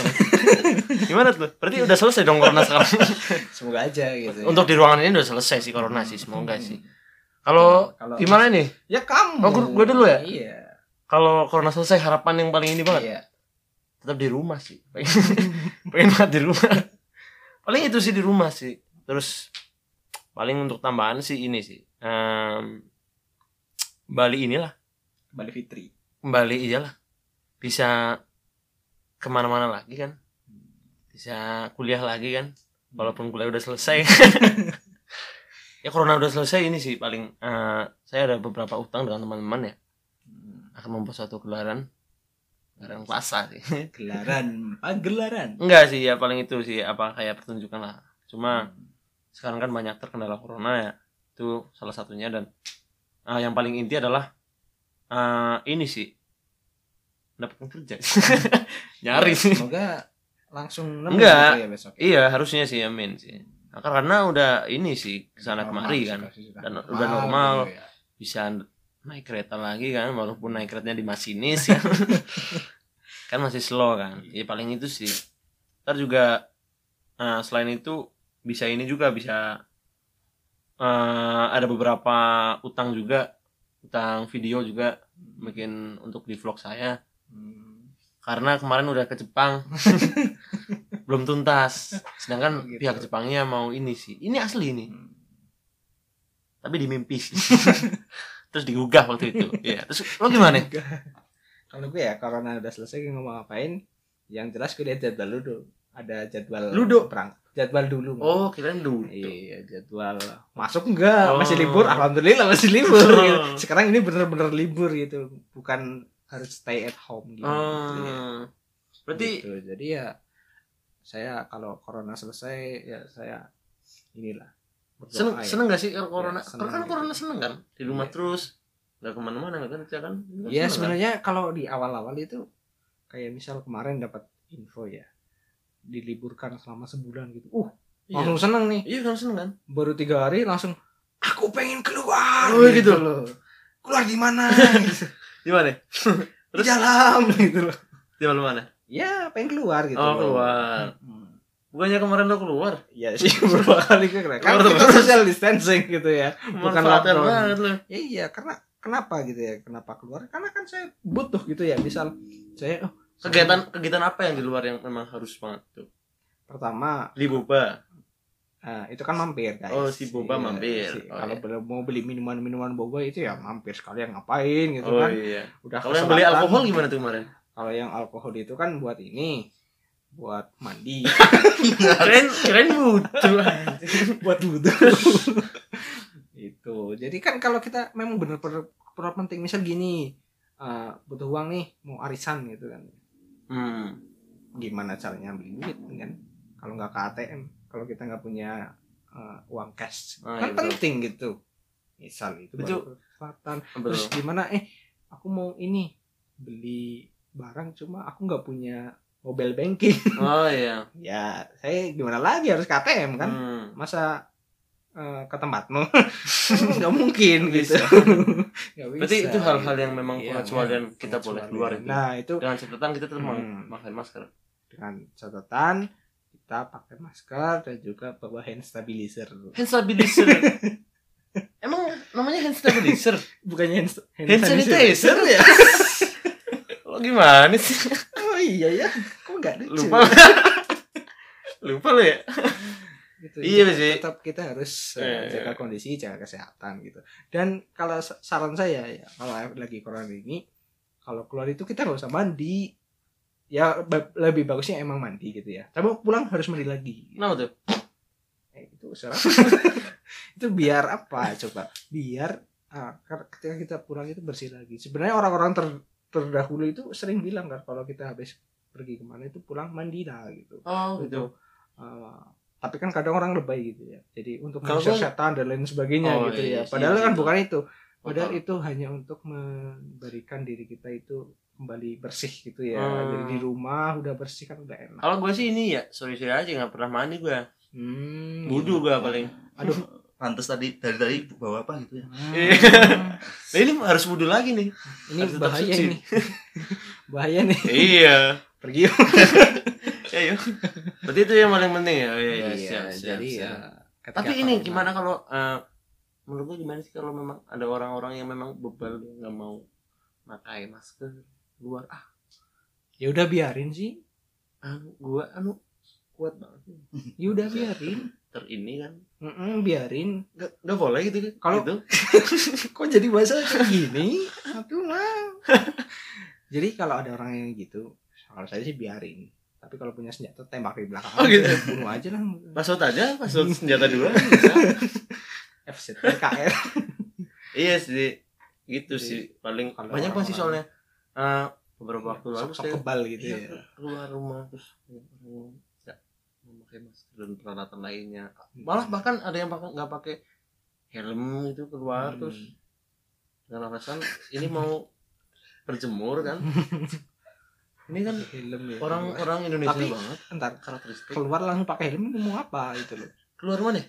Gimana tuh? Berarti udah selesai dong corona sekarang. semoga aja gitu ya. Untuk di ruangan ini udah selesai sih corona sih, semoga sih. Kalau gimana nih? ya kamu Oh, gua- gua dulu ya? iya Kalau corona selesai harapan yang paling ini banget iya tetap di rumah sih. Pengen, pengen banget di rumah. Paling itu sih di rumah sih. Terus paling untuk tambahan sih ini sih. Em, Bali inilah. Bali Fitri. Kembali iyalah. Bisa ke mana-mana lagi kan. Bisa kuliah lagi kan walaupun kuliah udah selesai. Ya corona udah selesai ini sih paling eh, saya ada beberapa utang dengan teman-teman ya. Akan membuat suatu gelaran. Gelaran puasa sih. Gelaran apa? Gelaran? Enggak sih ya paling itu sih apa kayak pertunjukan lah. Cuma sekarang kan banyak terkendala corona ya. Itu salah satunya dan eh, yang paling inti adalah eh, ini sih. Dapatkan kerja. Nyari. Ya, sih semoga langsung Enggak. gitu ya besok iya harusnya sih amin sih. Nah, karena udah ini sih ke sana kemari kan. Dan udah normal. gitu ya. bisa naik kereta lagi kan walaupun naik keretanya di masinis kan kan masih slow kan. Ya paling itu sih. Ntar juga eh, selain itu bisa ini juga bisa eh, ada beberapa utang juga utang video juga bikin untuk di vlog saya. Hmm. karena kemarin udah ke Jepang. Belum tuntas. Sedangkan Oh, gitu. pihak Jepangnya mau ini sih. Ini asli ini. Hmm. tapi di mimpi sih. Terus digugah waktu itu. Ya terus lo gimana? Kalau gue ya karena udah selesai gue ngomong ngapain. Yang jelas gue lihat jadwal dulu ada jadwal Ludo? perang jadwal dulu oh kirain dulu iya jadwal masuk enggak Oh. masih libur alhamdulillah masih libur Oh. gitu. sekarang ini bener-bener libur gitu bukan harus stay at home gitu, gitu ya. oh berarti Gitu. jadi ya saya kalau corona selesai ya saya inilah seneng ya. seneng gak sih kalau corona Ya, seneng karena kan gitu. corona seneng kan di rumah Iya. terus nggak ke mana-mana kan Kan ya kan? sebenarnya kalau di awal-awal itu kayak misal kemarin dapat info ya diliburkan selama sebulan gitu. Uh iya. langsung seneng nih. Iya kan seneng kan? Baru tiga hari langsung aku pengen keluar. Oh, gitu. loh. Keluar di mana? Gitu. di mana? Di dalam gitu loh. Di mana mana? Ya pengen keluar gitu oh loh. keluar. Hmm. bukannya kemarin lo keluar? Ya sih beberapa kali gue kira kan Keluar kita terus. social distancing gitu ya. Bukan lockdown. banget lo. Ya iya karena kenapa gitu ya kenapa keluar? Karena kan saya butuh gitu ya. Misal saya oh, saya- kegiatan kegiatan apa yang di luar yang memang harus banget tuh pertama beli boba Nah, itu kan mampir guys. Oh, si boba Iya, mampir. si- Oh, kalau iya. beli- mau beli minuman-minuman boba itu ya mampir sekalian ngapain gitu oh kan. iya Udah kalau yang beli alkohol gimana tuh kemarin Kalau yang alkohol itu kan buat ini buat mandi, keren keren butuh buat wudhu. itu. Jadi kan kalau kita memang benar-benar benar penting misal gini, eh, butuh uang nih mau arisan gitu kan. Hmm. Gimana caranya ambil duit kan? Kalau nggak ke ATM, kalau kita nggak punya eh, uang cash, Ah, kan iya, betul. penting gitu. Misal itu Betul. baru betul terus gimana eh aku mau ini beli barang cuma aku nggak punya mobile banking oh iya ya saya gimana lagi harus ke ATM kan Hmm. masa eh, ke tempatmu nggak mungkin gitu Nggak berarti bisa, itu hal-hal gitu. yang memang Iya, pengecualian memang kita boleh keluar itu nah itu dengan catatan kita tetap Hmm. memakai masker. Dengan catatan kita pakai masker dan juga bawa hand stabilizer. Hand stabilizer? Emang namanya hand stabilizer? Bukannya hand, hand sanitizer ya? Lo gimana sih? Oh iya ya kok nggak lucu? Lupa. Lupa lo ya gitu. Iya Jadi sih. tetap kita harus Iya, eh, iya. jaga kondisi jaga kesehatan gitu dan kalau sa- saran saya ya kalau lagi corona ini kalau keluar itu kita nggak usah mandi ya lebih bagusnya emang mandi gitu ya tapi pulang harus mandi lagi Kenapa tuh? Eh, itu serah. itu biar apa coba biar ah, ketika kita pulang itu bersih lagi sebenarnya orang-orang ter- terdahulu itu sering bilang kan kalau kita habis pergi ke mana itu pulang mandi lah gitu Oh gitu Ah, tapi kan kadang orang lebay gitu ya jadi untuk mengusir setan dan lain sebagainya Oh, gitu iya ya padahal kan gitu. bukan itu padahal Betul. itu hanya untuk memberikan diri kita itu kembali bersih gitu ya Hmm. jadi di rumah udah bersih kan udah enak Kalau gue sih ini ya, sorry sorry aja nggak pernah mandi gue. hmm, Wudhu gue paling. aduh pantes tadi dari tadi bawa apa gitu ya Hmm. Nah, ini harus wudhu lagi nih. ini Harus bahaya ini bahaya nih iya. Pergi yuk. Ya yuk. Berarti itu yang paling penting ya. Oh, iya, iya, siap, siap, jadi siap. ya Tapi ini gimana kalau eh, menurut lu gimana sih kalau memang ada orang-orang yang memang bebal nggak mau pakai masker luar ah. Ya udah biarin sih. Anu gua anu kuat banget ya udah biarin. Ter ini kan. Mm-mm, biarin. Nggak nggak boleh gitu kan? Kalau- gitu. kok jadi bahasa kayak gini? Aku lah jadi kalau ada orang yang gitu kalau saya sih biarin. Tapi kalau punya senjata tembak di belakang Oh, gitu. bunuh aja lah. Password aja password senjata dua. FZ PKR iya sih gitu Jadi, sih. Paling kalau banyak orang-orang- soalnya eh, beberapa waktu lalu saya kebal gitu iya, ya keluar rumah terus nggak memakai masker dan peralatan lainnya. Malah bahkan ada yang pakai nggak pakai helm itu keluar Hmm. terus dengan alasan ini mau berjemur kan ini kan helm ya. orang-orang Indonesia Tapi- banget. entar karakteristik. Keluar langsung pakai helm ngomong apa itu loh. Keluar mana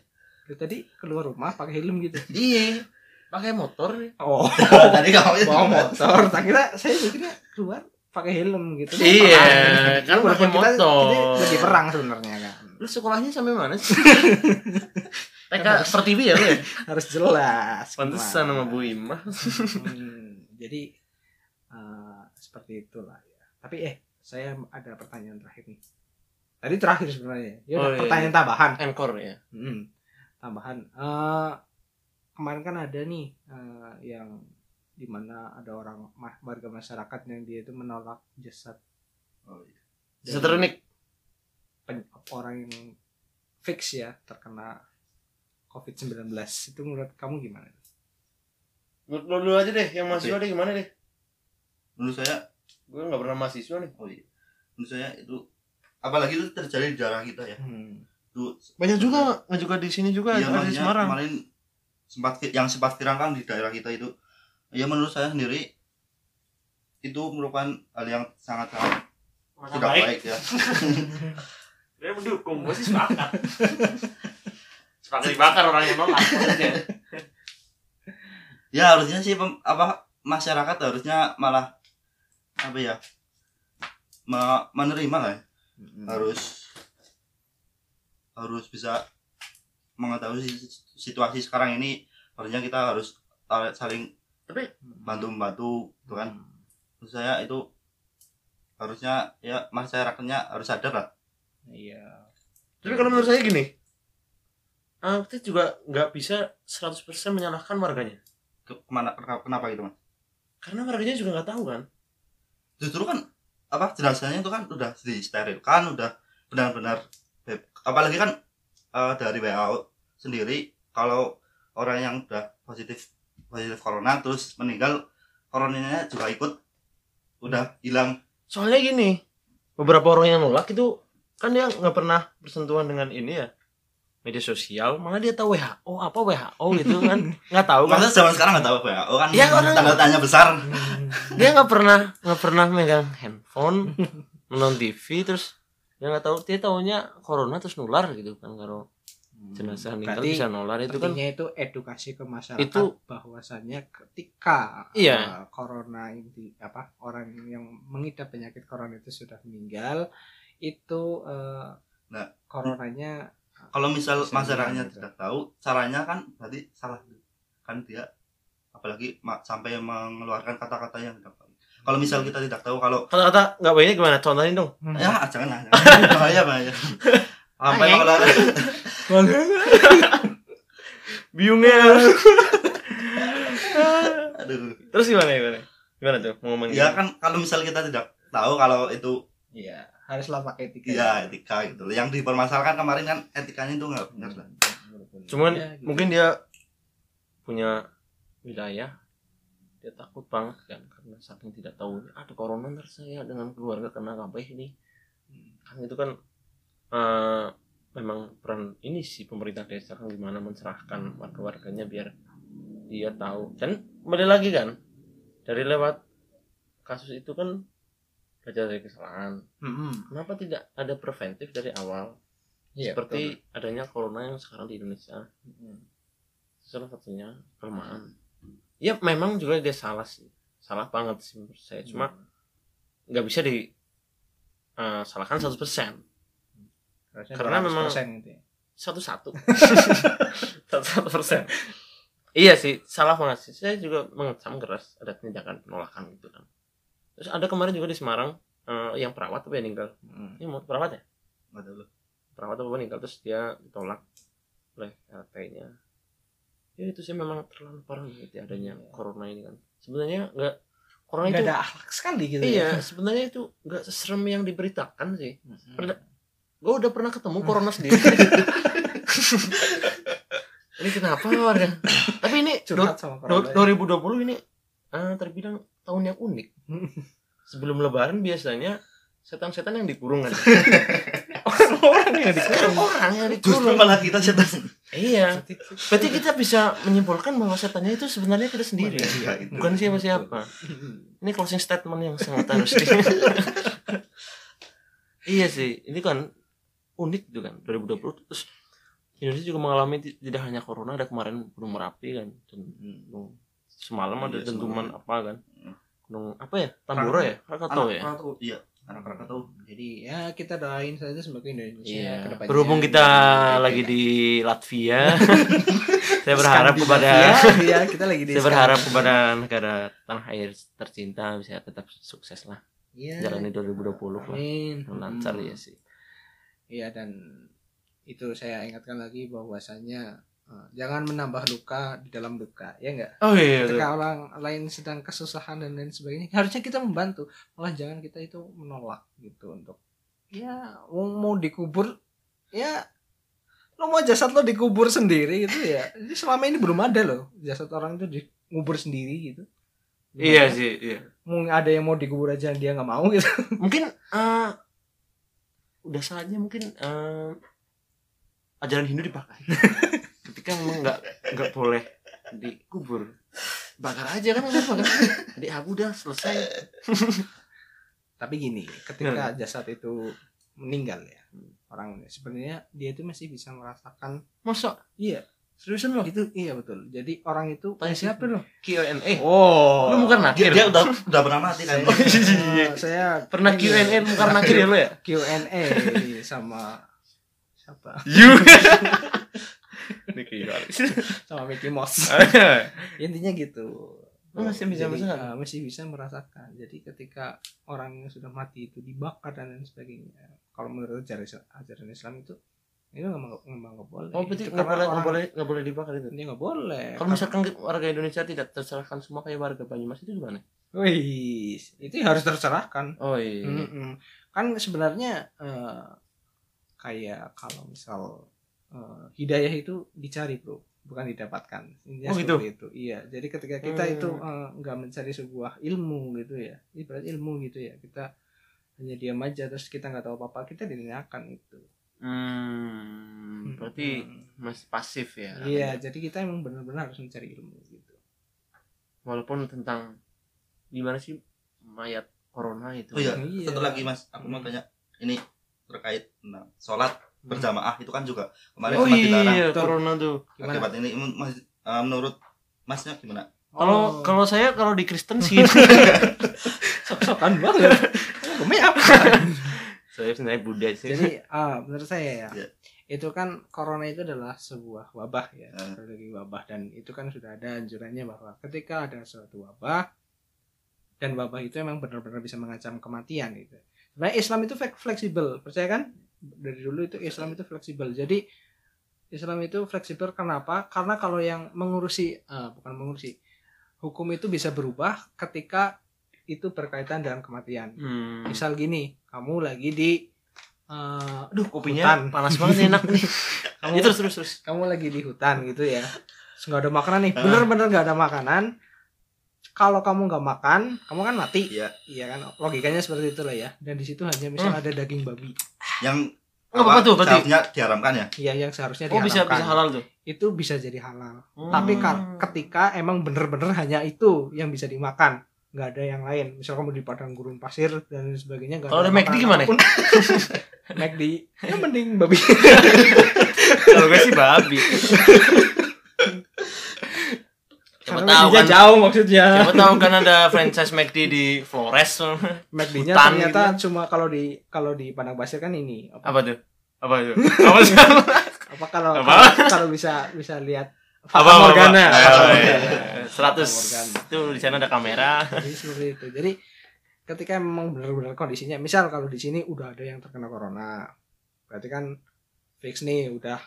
Dari tadi keluar rumah pakai helm gitu. Iya. Pakai motor nih. Oh. Tadi kamu bawa motor. Tak kira saya mikirnya keluar pakai helm gitu. Iya, kan pakai kita- motor. kita lagi perang sebenarnya kan. Lu sekolahnya sampai mana sih? TK Pertiwi ya lu ya? harus jelas pantesan sama Bu Imah. Hmm, jadi eh, seperti itulah. ya. Tapi eh saya ada pertanyaan terakhir nih. Tadi terakhir sebenarnya. Ya Oh, iya, pertanyaan iya. tambahan. Encore ya Hmm, tambahan. Eh kemarin kan ada nih eh, yang di mana ada orang warga masyarakat yang dia itu menolak jasad Oh, iya. Seterunik pen- orang yang fix ya terkena COVID-19 itu menurut kamu gimana? Menurut lu dulu aja deh, yang mahasiswa deh gimana deh? menurut saya Gue gak pernah mahasiswa nih. oh iya saya itu apalagi itu terjadi di daerah kita ya Hmm. itu Banyak juga, nggak juga di sini juga, Iya, ada di Semarang. kemarin sempat yang sempat viral kan di daerah kita itu ya menurut saya sendiri itu merupakan hal yang sangat sangat tidak baik, ya Dia mendukung, gue sih sepakat. sepakat dibakar orang yang nolak. ya harusnya sih apa masyarakat harusnya malah apa ya me- menerima lah ya. Hmm. harus harus bisa mengetahui si- situasi sekarang ini harusnya kita harus saling Tapi bantu membantu gitu kan Hmm. saya itu harusnya ya masyarakatnya harus sadar lah Iya. Tapi kalau menurut saya gini, kita juga nggak bisa 100% menyalahkan warganya. Ke- ke mana kenapa, kenapa gitu mas Karena warganya juga nggak tahu kan. Justru kan apa jenazahnya itu kan udah disterilkan udah benar-benar apalagi kan eh, dari WHO sendiri kalau orang yang udah positif positif corona terus meninggal coronanya juga ikut udah hilang. Soalnya gini, beberapa orang yang nolak itu kan dia nggak pernah bersentuhan dengan ini ya media sosial, malah dia tahu WHO apa WHO gitu kan, nggak tahu kan. masa zaman sekarang nggak tahu WHO kan Iya, orang- tanda tanya besar Dia nggak pernah nggak pernah megang handphone, nonton TV terus dia nggak tahu dia taunya corona terus nular gitu kan kalau jenazah meninggal bisa nular itu kan itu edukasi ke masyarakat Itu- bahwasannya ketika Iya. uh, corona ini apa orang yang mengidap penyakit corona itu sudah meninggal itu uh, Nah. coronanya kalau misal masyarakatnya gitu. tidak tahu caranya kan berarti salah kan dia. Apalagi sampai mengeluarkan kata-kata yang tidak baik. Kalau misal kita tidak tahu kalau kata-kata nggak baiknya gimana? Contohin dong. Ya jangan lah jangan. bahaya. Bahaya. sampai mengeluarkan biungnya. Aduh. Terus gimana gimana? Gimana tuh? Mau ngomong ya kan kalau misal kita tidak tahu kalau itu Iya, haruslah pakai etika. iya etika gitu yang dipermasalahkan kemarin kan etikanya itu nggak benar lah. Cuman Ya, gitu. mungkin dia punya wilayah. Dia takut banget kan karena saking tidak tahu ada corona ntar saya dengan keluarga kena kabeh ini. Kan itu kan eh, memang peran ini sih pemerintah desa kan gimana mencerahkan warga-warganya biar dia tahu. Dan kembali lagi kan dari lewat kasus itu kan belajar dari kesalahan. Mm-mm. kenapa tidak ada preventif dari awal? Iya, seperti adanya corona yang sekarang di Indonesia. Betul. salah satunya kelemahan. Ya memang juga dia salah sih. Salah banget sih menurut saya. Cuma nggak bisa di eh, salahkan 100% Harusnya karena memang- 200% gitu ya. satu satu satu satu persen. Iya sih salah banget sih. Saya juga mengecam keras ada tindakan penolakan gitu kan terus ada kemarin juga di Semarang eh, yang perawat tapi meninggal Mm. ini mau perawat ya nggak tahu loh perawat apa meninggal terus dia ditolak oleh RT-nya ya itu sih memang terlalu parah gitu ya adanya Iya. corona ini kan sebenarnya nggak corona Nggak itu ada akhlak sekali gitu iya ya. sebenarnya itu nggak seserem yang diberitakan sih Mm-mm. Pernah- gue udah pernah ketemu corona sendiri ini kenapa warga tapi ini Curhat sama du- corona. 2020 ini ah, terbilang tahun yang unik. Sebelum lebaran biasanya setan-setan yang dikurung kan? Orang yang dikurung. orang yang justru dikurung malah kita setan. Iya. Berarti kita bisa menyimpulkan bahwa setannya itu sebenarnya kita sendiri. Iya, itu. bukan siapa siapa ini closing statement yang sangat harus di iya sih ini kan unik itu kan 2020 terus Indonesia juga mengalami ti- tidak hanya corona ada kemarin gunung merapi kan dan gunung semalam ada Iya, dentuman apa kan Hmm. gunung apa ya tambora ya Krakatau ya Krakatau, iya anak Krakatau Jadi ya kita doain saja semoga Indonesia Iya. ke depannya Berhubung kita baik-baik lagi aja. di Latvia, saya berharap kepada Iya, kita lagi di saya berharap kepada negara tanah air tercinta bisa tetap sukses lah Iya. jalani 2020 lah lancar Hmm. ya sih. Iya dan itu saya ingatkan lagi bahwasanya jangan menambah luka di dalam duka, ya enggak? Oh iya. Ketika orang lain sedang kesusahan dan lain sebagainya, harusnya kita membantu. Malah jangan kita itu menolak gitu untuk ya mau dikubur ya lo mau jasad lo dikubur sendiri gitu ya. Jadi selama ini belum ada loh jasad orang itu dikubur sendiri gitu. Iya sih, iya. Mau ada yang mau dikubur aja dia nggak mau gitu. Mungkin eh, udah saatnya mungkin eh, ajaran Hindu dipakai. Ketika memang nggak nggak boleh dikubur, bakar aja kan apa kan? Adik aku udah selesai. Tapi gini, ketika jasad itu meninggal ya, orang sebenarnya dia itu masih bisa merasakan Masa iya seriusan lo? itu iya betul. Jadi orang itu Tanya siapa lo? Q&A. Oh, Lu bukan dia, nakir. dia udah udah pernah mati kan saya, saya Pernah Q&A bukan nakir ya lo ya? Q&A sama siapa? You. Ini kayak Sama Mickey Mouse. Intinya gitu. Oh, masih bisa Jadi, merasakan? eh, masih bisa merasakan. Jadi ketika orang yang sudah mati itu dibakar dan lain sebagainya. Kalau menurut ajaran ajaran Islam itu itu nggak nggak boleh. Oh berarti nggak boleh nggak boleh nggak boleh dibakar itu. Ini nggak boleh. Kalau misalkan warga Indonesia tidak terserahkan semua kayak warga Banyumas itu gimana? Wih, itu harus terserahkan. Oh iya. Mm-mm. Kan sebenarnya eh, kayak kalau misal eh, hidayah itu dicari bro, bukan didapatkan. Intinya Oh, seperti itu. Iya. Jadi ketika kita Hmm. itu eh, nggak mencari sebuah ilmu gitu ya, ibarat ilmu gitu ya, kita hanya diam aja terus kita nggak tahu apa apa kita ditanyakan itu. Hmm, berarti Mm-mm. masih pasif ya. Iya. Jadi kita emang benar-benar harus mencari ilmu gitu. Walaupun tentang gimana sih mayat corona itu. oh iya Iya. satu lagi mas aku mau tanya ini terkait tentang sholat berjamaah itu kan juga kemarin Oh sempat dilarang iya, Tuh. corona tuh. Gimana? akibat ini Mas, eh, menurut masnya gimana Kalau Oh, kalau saya kalau di Kristen sih sok-sokan banget. Saya sebenarnya Buddha sih. Jadi ah, menurut saya ya, Iya. itu kan corona itu adalah sebuah wabah ya, Hmm. lagi wabah dan itu kan sudah ada anjurannya bahwa ketika ada suatu wabah dan wabah itu emang benar-benar bisa mengancam kematian gitu. Sebenarnya Islam itu fleksibel, percaya kan? Dari dulu itu Islam itu fleksibel. Jadi Islam itu fleksibel kenapa? Karena kalau yang mengurusi eh, bukan mengurusi hukum itu bisa berubah ketika itu berkaitan dengan kematian Hmm. misal gini kamu lagi di eh, Aduh, kopinya Hutan. panas banget enak nih. kamu Ya, terus terus terus. kamu lagi di hutan gitu ya nggak ada makanan nih Ah. bener-bener nggak ada makanan kalau kamu nggak makan kamu kan mati Iya. iya kan logikanya seperti itulah ya dan di situ hanya misal ada daging babi Yang Nggak apa-apa tuh, berarti. seharusnya diharamkan ya. ya yang seharusnya Oh, bisa diharamkan. bisa halal tuh. itu bisa jadi halal Hmm. tapi ka- ketika emang bener-bener hanya itu yang bisa dimakan nggak ada yang lain misal kamu di padang gurun pasir dan sebagainya nggak Kalau ada McD gimana? McD ya mending babi Kalau gue sih babi. Tahu kan jauh maksudnya Siapa tahu kan ada franchise McD di Flores. McD-nya ternyata gitu. cuma kalau di kalau di padang pasir kan ini apa, Apa tuh? Apa tuh? Apa sih? apa kalau kalau, bisa bisa lihat Apa Fata apa? Morgana. apa? Fata Oh, iya. 100 Fata Morgana. itu di sana ada kamera. Jadi seperti itu. Jadi ketika memang benar-benar kondisinya, misal kalau di sini udah ada yang terkena corona, berarti kan fix nih udah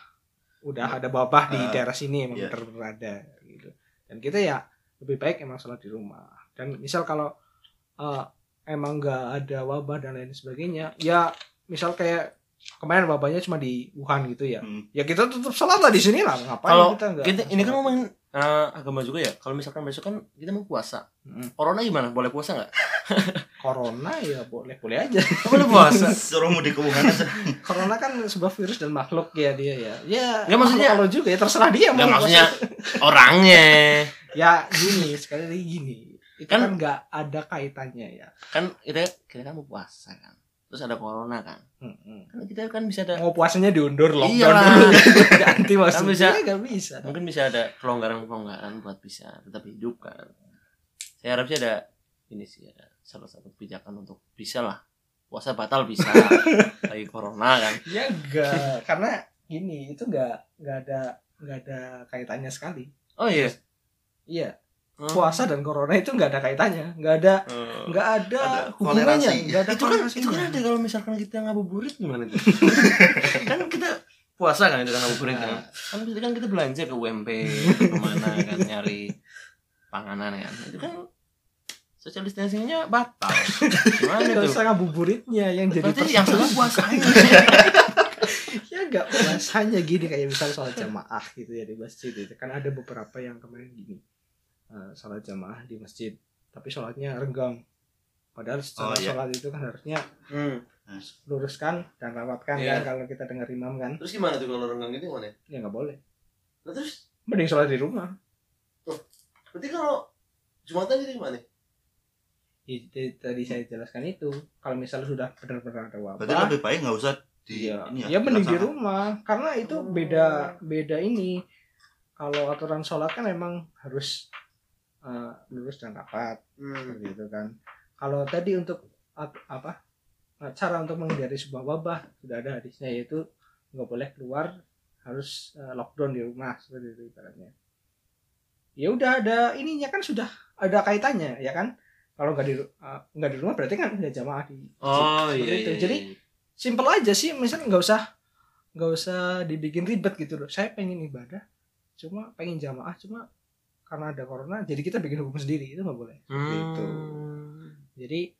udah ada wabah di Ah, daerah sini emang iya. benar-benar ada gitu. Dan kita ya lebih baik emang sholat di rumah. Dan misal kalau eh, emang nggak ada wabah dan lain sebagainya, ya misal kayak kemarin wabahnya cuma di Wuhan gitu ya. Hmm. Ya kita tetap sholat lah di sini lah. Ngapain Kalau kita nggak? Kita, ini kan ngomongin eh, agama juga ya. Kalau misalkan besok kan kita mau puasa. Mm. Corona gimana? Boleh puasa nggak? corona ya boleh-boleh aja. Oh, boleh puasa. Suruh mudik ke Wuhan aja. Corona kan sebuah virus dan makhluk ya dia ya. Ya, Ya, maksudnya- kalau juga ya terserah dia Nggak mau maksudnya puasa. orangnya. ya gini sekali lagi gini. Itu Kan- kan nggak ada kaitannya ya. Kan kita kita kan mau puasa kan. Terus ada corona kan. Mm-mm. Kan kita kan bisa ada Mau puasanya diundur lockdown dulu. Ganti maksudnya bisa. nggak bisa. mungkin bisa ada kelonggaran-kelonggaran buat bisa tetap hidup kan. Saya harap sih ada ini sih ada salah satu kebijakan untuk bisa lah puasa batal bisa lagi corona kan. Ya enggak, karena gini itu nggak nggak ada nggak ada kaitannya sekali. Oh iya. Iya, Hmm. puasa dan corona itu nggak ada kaitannya, nggak ada Eh, nggak ada, Ada hubungannya, toleransi. nggak ada itu kan itu kan ada kalau misalkan kita ngabuburit gimana tuh kan kita puasa kan itu kan ngabuburit kan Nah. kan berarti kan kita belanja ke UMP ke mana kan nyari panganan kan itu kan social distancingnya batal. Gimana tuh? usah ngabuburitnya yang jadi berarti yang salah puasanya. Ya nggak puasanya gini kayak misalnya sholat jamaah gitu ya di masjid itu. Kan ada beberapa yang kemarin gini. Eh, sholat jamaah di masjid tapi sholatnya renggang. Padahal secara Oh, iya. sholat itu kan harusnya hmm. luruskan dan rapatkan Iya. kan kalau kita dengar imam kan. Terus gimana tuh kalau renggang itu gimana ya? Nggak boleh. Nah, terus? Mending sholat di rumah. Berarti kalau jumatan itu gimana itu tadi saya jelaskan itu kalau misalnya sudah benar-benar ada wabah Berarti lebih baik nggak usah di Iya, ini ya mending di rumah karena itu Oh. beda beda ini. Kalau aturan sholat kan memang harus eh, lurus dan rapat hmm. seperti itu kan. Kalau tadi untuk ap- apa eh, cara untuk menghindari sebuah wabah sudah ada hadisnya yaitu nggak boleh keluar harus eh, lockdown di rumah seperti itu ibaratnya. Ya udah ada ininya kan sudah ada kaitannya ya kan. Kalau nggak di nggak di rumah berarti kan nggak jamaah di oh iya, itu. iya, Jadi iya. simple aja sih misalnya nggak usah nggak usah dibikin ribet gitu loh saya pengen ibadah cuma pengen jamaah cuma karena ada corona jadi kita bikin hukum sendiri itu nggak boleh gitu. Hmm. jadi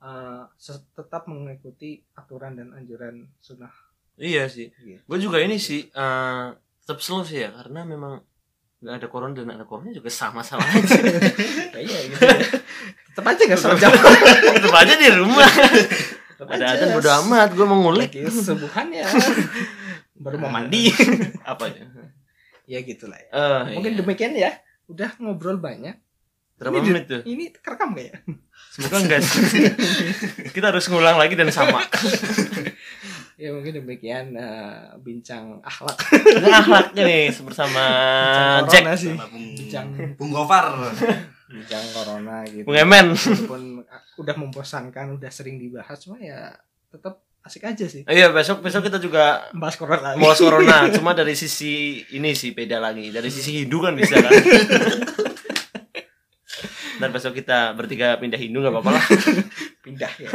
eh, se- tetap mengikuti aturan dan anjuran sunnah Iya sih. Gitu. Gue juga ini sih eh tetap slow sih ya karena memang nggak ada corona dan ada corona juga sama-sama aja. ya, iya gitu ya. tetap aja nggak sholat jamaah Tetap aja di rumah. Ada aja. bodo amat, gue mau ngulik. subuhannya baru mau mandi Apa ya? ya gitulah ya. Eh, mungkin iya. demikian ya udah ngobrol banyak berapa ini menit tuh? ini kerekam gak ya Semoga enggak. Kita harus ngulang lagi dan sama. Ya mungkin demikian eh, bincang akhlak Ini akhlaknya nih bersama Bincang Jack, sih bincang Bung Gofar. bincang corona gitu Bung Emen. walaupun udah membosankan udah sering dibahas cuma ya tetap asik aja sih Iya besok besok kita juga bahas corona lagi mau corona, cuma dari sisi ini sih beda lagi. Dari sisi Hindu kan bisa kan. Dan besok kita bertiga pindah Hindu nggak apa-apa lah. pindah ya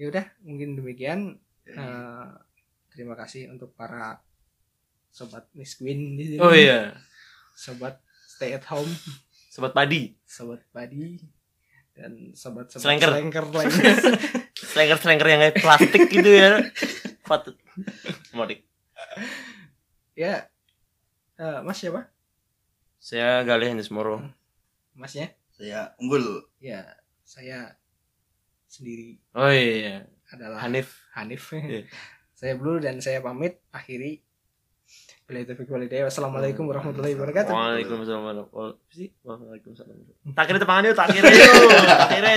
ya udah mungkin demikian Eh, terima kasih untuk para sobat Miss Queen di sini Oh iya, sobat stay at home sobat padi. sobat padi dan sobat-sobat Slanker. slanker lainnya. Slanker slanker yang kayak plastik gitu ya. Patut. Modik. ya eh, mas siapa Saya Galih Hendes Moro. masnya saya unggul ya saya sendiri Oh iya. Adalah Hanif. Hanif Iya. saya Blue dan saya pamit akhiri Bila itu Wassalamualaikum warahmatullahi wabarakatuh. Waalaikumsalam warahmatullahi wabarakatuh. Tak kira tepangan yuk, tak kira yuk. Tak kira.